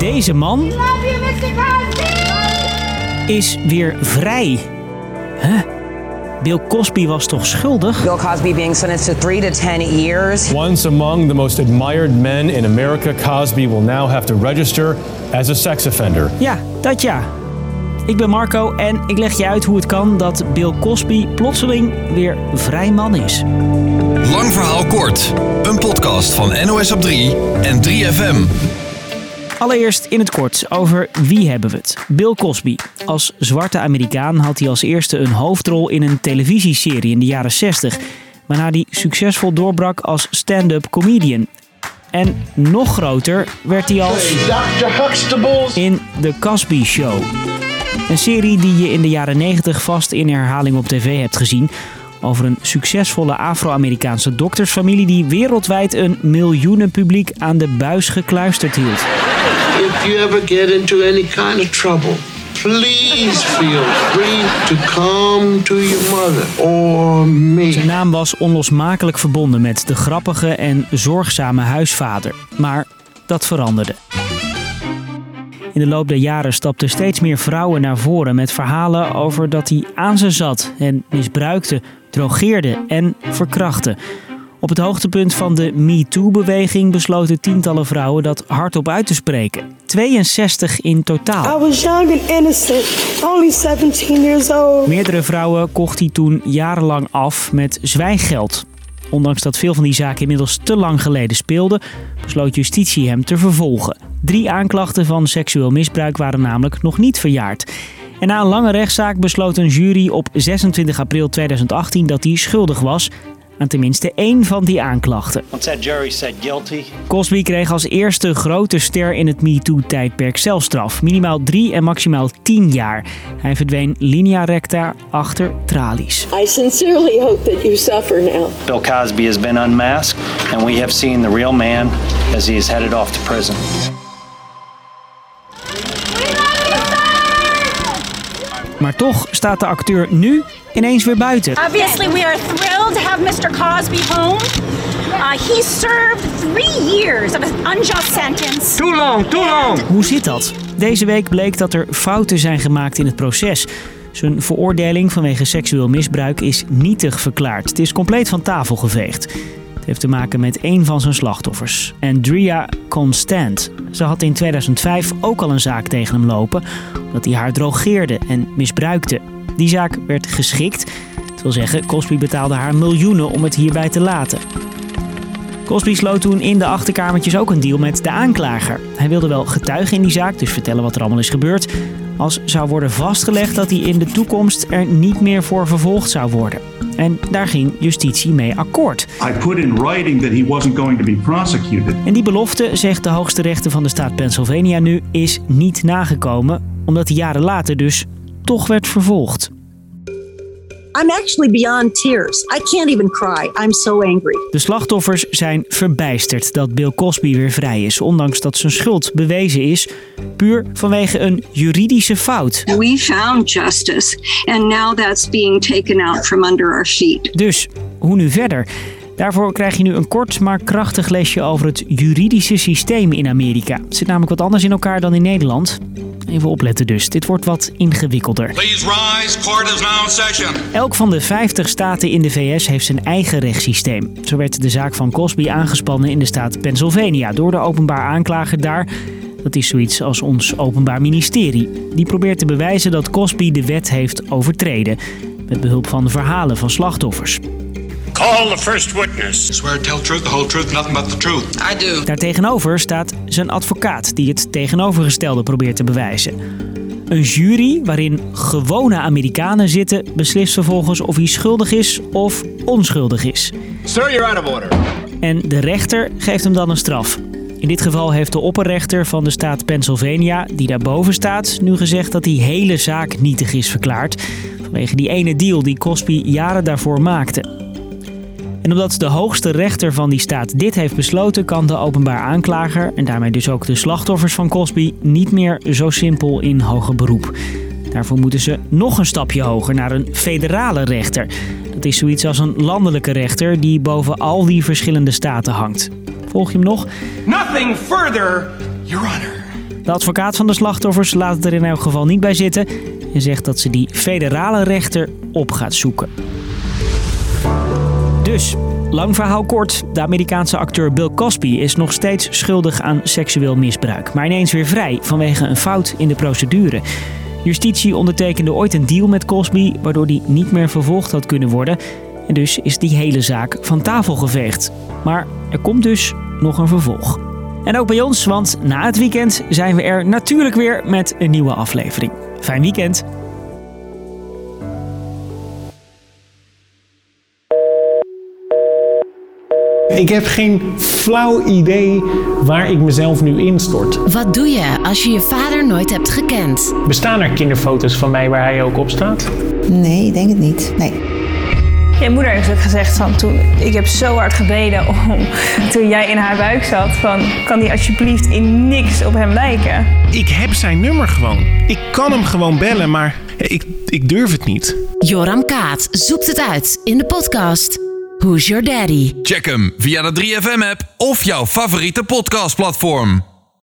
Deze man is weer vrij. Huh? Bill Cosby was toch schuldig? Bill Cosby being sentenced to three to 10 years. Once among the most admired men in America, Cosby will now have to register as a sex offender. Ja, dat ja. Ik ben Marco en ik leg je uit hoe het kan dat Bill Cosby plotseling weer vrij man is. Lang verhaal kort. Een podcast van NOS op 3 en 3FM. Allereerst in het kort over wie hebben we het? Bill Cosby. Als zwarte Amerikaan had hij als eerste een hoofdrol in een televisieserie in de jaren 60, waarna hij succesvol doorbrak als stand-up comedian. En nog groter werd hij als in The Cosby Show. Een serie die je in de jaren 90 vast in herhaling op tv hebt gezien. Over een succesvolle Afro-Amerikaanse doktersfamilie die wereldwijd een miljoenenpubliek aan de buis gekluisterd hield. If you ever get into any kind of trouble, please feel free to come to your mother or me. Zijn naam was onlosmakelijk verbonden met de grappige en zorgzame huisvader. Maar dat veranderde. In de loop der jaren stapten steeds meer vrouwen naar voren met verhalen over dat hij aan ze zat en misbruikte, drogeerde en verkrachtte. Op het hoogtepunt van de MeToo-beweging besloten tientallen vrouwen dat hardop uit te spreken. 62 in totaal. I was young and innocent, only 17 years old. Meerdere vrouwen kocht hij toen jarenlang af met zwijggeld. Ondanks dat veel van die zaken inmiddels te lang geleden speelden, besloot justitie hem te vervolgen. Drie aanklachten van seksueel misbruik waren namelijk nog niet verjaard. En na een lange rechtszaak besloot een jury op 26 april 2018 dat hij schuldig was aan tenminste één van die aanklachten. Once that jury said guilty, Cosby kreeg als eerste grote ster in het MeToo-tijdperk zelfstraf. Minimaal drie en maximaal tien jaar. Hij verdween linea recta achter tralies. I sincerely hope that you suffer now. Bill Cosby has been unmasked, and we have seen the real man as he is headed off to prison. Maar toch staat de acteur nu ineens weer buiten. Obviously, we are thrilled to have Mr. Cosby home. Uh, he served three years of an unjust sentence. Too long, too long. Hoe zit dat? Deze week bleek dat er fouten zijn gemaakt in het proces. Zijn veroordeling vanwege seksueel misbruik is nietig verklaard. Het is compleet van tafel geveegd. Het heeft te maken met één van zijn slachtoffers, Andrea Constant. Ze had in 2005 ook al een zaak tegen hem lopen, omdat hij haar drogeerde en misbruikte. Die zaak werd geschikt. Dat wil zeggen, Cosby betaalde haar miljoenen om het hierbij te laten. Cosby sloot toen in de achterkamertjes ook een deal met de aanklager. Hij wilde wel getuigen in die zaak, dus vertellen wat er allemaal is gebeurd. Als zou worden vastgelegd dat hij in de toekomst er niet meer voor vervolgd zou worden. En daar ging justitie mee akkoord. I put in writing that he wasn't going to be prosecuted. En die belofte, zegt de hoogste rechter van de staat Pennsylvania nu, is niet nagekomen, omdat hij jaren later dus toch werd vervolgd. I'm actually beyond tears. I can't even cry. I'm so angry. De slachtoffers zijn verbijsterd dat Bill Cosby weer vrij is, ondanks dat zijn schuld bewezen is, puur vanwege een juridische fout. We found justice, and now that's being taken out from under our feet. Dus, hoe nu verder? Daarvoor krijg je nu een kort maar krachtig lesje over het juridische systeem in Amerika. Het zit namelijk wat anders in elkaar dan in Nederland. Even opletten dus, dit wordt wat ingewikkelder. Rise. Elk van de 50 staten in de VS heeft zijn eigen rechtssysteem. Zo werd de zaak van Cosby aangespannen in de staat Pennsylvania door de openbaar aanklager daar. Dat is zoiets als ons openbaar ministerie. Die probeert te bewijzen dat Cosby de wet heeft overtreden. Met behulp van verhalen van slachtoffers. Call the first witness. Swear to tell truth, the whole truth, nothing but the truth. I do. Daartegenover staat zijn advocaat die het tegenovergestelde probeert te bewijzen. Een jury waarin gewone Amerikanen zitten beslist vervolgens of hij schuldig is of onschuldig is. Sir, you're out of order. En de rechter geeft hem dan een straf. In dit geval heeft de opperrechter van de staat Pennsylvania, die daarboven staat, nu gezegd dat die hele zaak nietig is verklaard. Vanwege die ene deal die Cosby jaren daarvoor maakte. En omdat de hoogste rechter van die staat dit heeft besloten, kan de openbaar aanklager en daarmee dus ook de slachtoffers van Cosby niet meer zo simpel in hoger beroep. Daarvoor moeten ze nog een stapje hoger naar een federale rechter. Dat is zoiets als een landelijke rechter die boven al die verschillende staten hangt. Volg je hem nog? Nothing further, Your Honor. De advocaat van de slachtoffers laat het er in elk geval niet bij zitten en zegt dat ze die federale rechter op gaat zoeken. Dus, lang verhaal kort. De Amerikaanse acteur Bill Cosby is nog steeds schuldig aan seksueel misbruik. Maar ineens weer vrij vanwege een fout in de procedure. Justitie ondertekende ooit een deal met Cosby, waardoor hij niet meer vervolgd had kunnen worden. En dus is die hele zaak van tafel geveegd. Maar er komt dus nog een vervolg. En ook bij ons, want na het weekend zijn we er natuurlijk weer met een nieuwe aflevering. Fijn weekend! Ik heb geen flauw idee waar ik mezelf nu instort. Wat doe je als je je vader nooit hebt gekend? Bestaan er kinderfoto's van mij waar hij ook op staat? Nee, ik denk het niet. Nee. Je moeder heeft ook gezegd van toen, ik heb zo hard gebeden om, toen jij in haar buik zat, van kan die alsjeblieft in niks op hem lijken? Ik heb zijn nummer gewoon. Ik kan hem gewoon bellen, maar ik, ik durf het niet. Joram Kaat zoekt het uit in de podcast Who's Your Daddy? Check hem via de 3FM app of jouw favoriete podcastplatform.